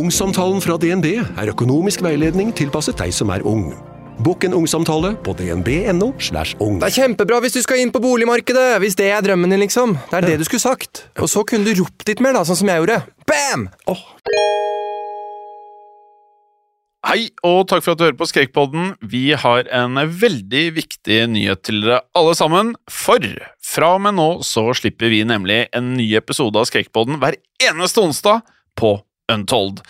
Ungsamtalen fra DNB er økonomisk veiledning tilpasset deg som er ung. Bokk en ungsamtale på dnb.no. slash ung. Det er kjempebra hvis du skal inn på boligmarkedet, hvis det er drømmen din, liksom. Det er det du skulle sagt. Og så kunne du ropt litt mer, da, sånn som jeg gjorde. Bam! Hei, og takk for at du hører på Skrekkpodden. Vi har en veldig viktig nyhet til dere alle sammen. For fra og med nå så slipper vi nemlig en ny episode av Skrekkpodden hver eneste onsdag på Untold.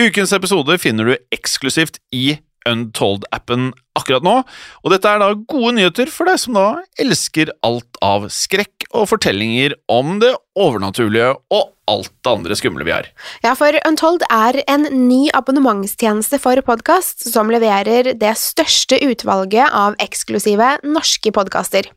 Ukens episode finner du eksklusivt i Untold-appen akkurat nå, og dette er da gode nyheter for deg som da elsker alt av skrekk og fortellinger om det overnaturlige og alt det andre skumle vi har. Ja, for Untold er en ny abonnementstjeneste for podkast som leverer det største utvalget av eksklusive norske podkaster.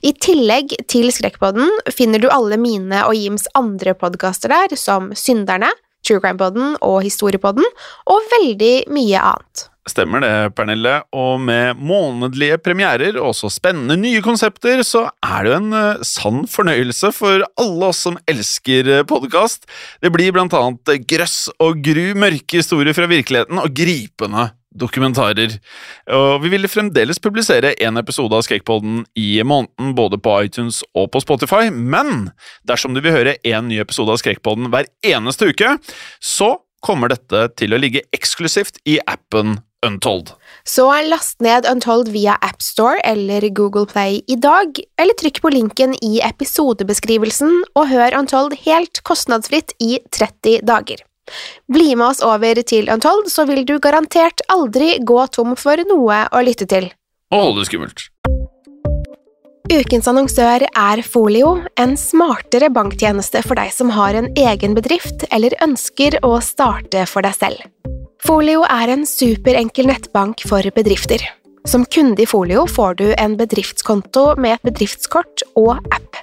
I tillegg til Skrekkpodden finner du alle mine og Jims andre podkaster der, som Synderne, True Crime-podden og Historiepodden, og veldig mye annet. Stemmer det, Pernille. Og med månedlige premierer og også spennende nye konsepter, så er det jo en eh, sann fornøyelse for alle oss som elsker podkast. Det blir blant annet grøss og gru, mørke historier fra virkeligheten og gripende dokumentarer. Og vi vil fremdeles publisere en episode av Skrekkpodden i måneden, både på iTunes og på Spotify, men dersom du vil høre en ny episode av Skrekkpodden hver eneste uke, så kommer dette til å ligge eksklusivt i appen Untold. Så last ned Untold via AppStore eller Google Play i dag, eller trykk på linken i episodebeskrivelsen og hør Untold helt kostnadsfritt i 30 dager. Bli med oss over til Untold, så vil du garantert aldri gå tom for noe å lytte til. Å, det er skummelt. Ukens annonsør er Folio, en smartere banktjeneste for deg som har en egen bedrift eller ønsker å starte for deg selv. Folio er en superenkel nettbank for bedrifter. Som kunde i Folio får du en bedriftskonto med et bedriftskort og app.